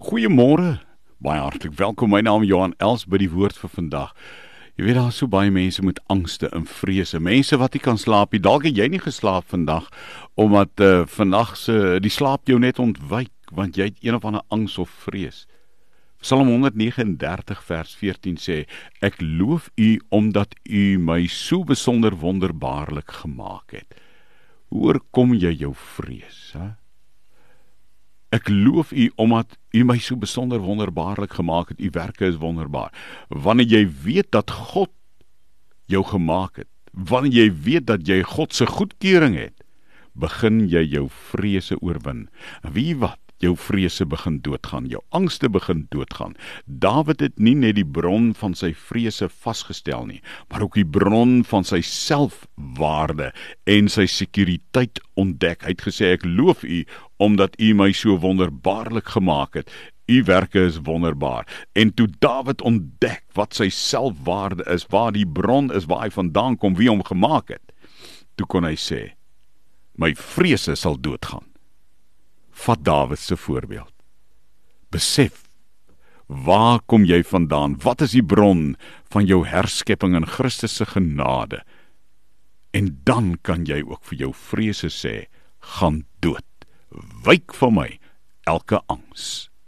Goeiemôre. Baie hartlik welkom. My naam is Johan Els by die woord vir vandag. Jy weet daar is so baie mense met angste en vrese. Mense wat nie kan slaap nie. Dalk het jy nie geslaap vandag omdat uh, vandag se die slaap jou net ontwyk want jy het een of ander angs of vrees. Psalm 139 vers 14 sê: Ek loof U omdat U my so besonder wonderbaarlik gemaak het. Hoe oorkom jy jou vrees, hè? Ek loof U omdat U my so besonder wonderbaarlik gemaak het. U werke is wonderbaar. Wanneer jy weet dat God jou gemaak het, wanneer jy weet dat jy God se goedkeuring het, begin jy jou vrese oorwin. Wie wat jou vrese begin doodgaan, jou angste begin doodgaan. Dawid het nie net die bron van sy vrese vasgestel nie, maar ook die bron van sy selfwaarde en sy sekuriteit ontdek. Hy het gesê ek loof U omdat U my so wonderbaarlik gemaak het. U werke is wonderbaar. En toe Dawid ontdek wat sy selfwaarde is, waar die bron is waar hy vandaan kom, wie hom gemaak het, toe kon hy sê: My vrese sal doodgaan. Vat Dawid se voorbeeld. Besef waar kom jy vandaan? Wat is die bron van jou herskepping in Christus se genade? En dan kan jy ook vir jou vrese sê, gaan dood. Wyk van my elke angs.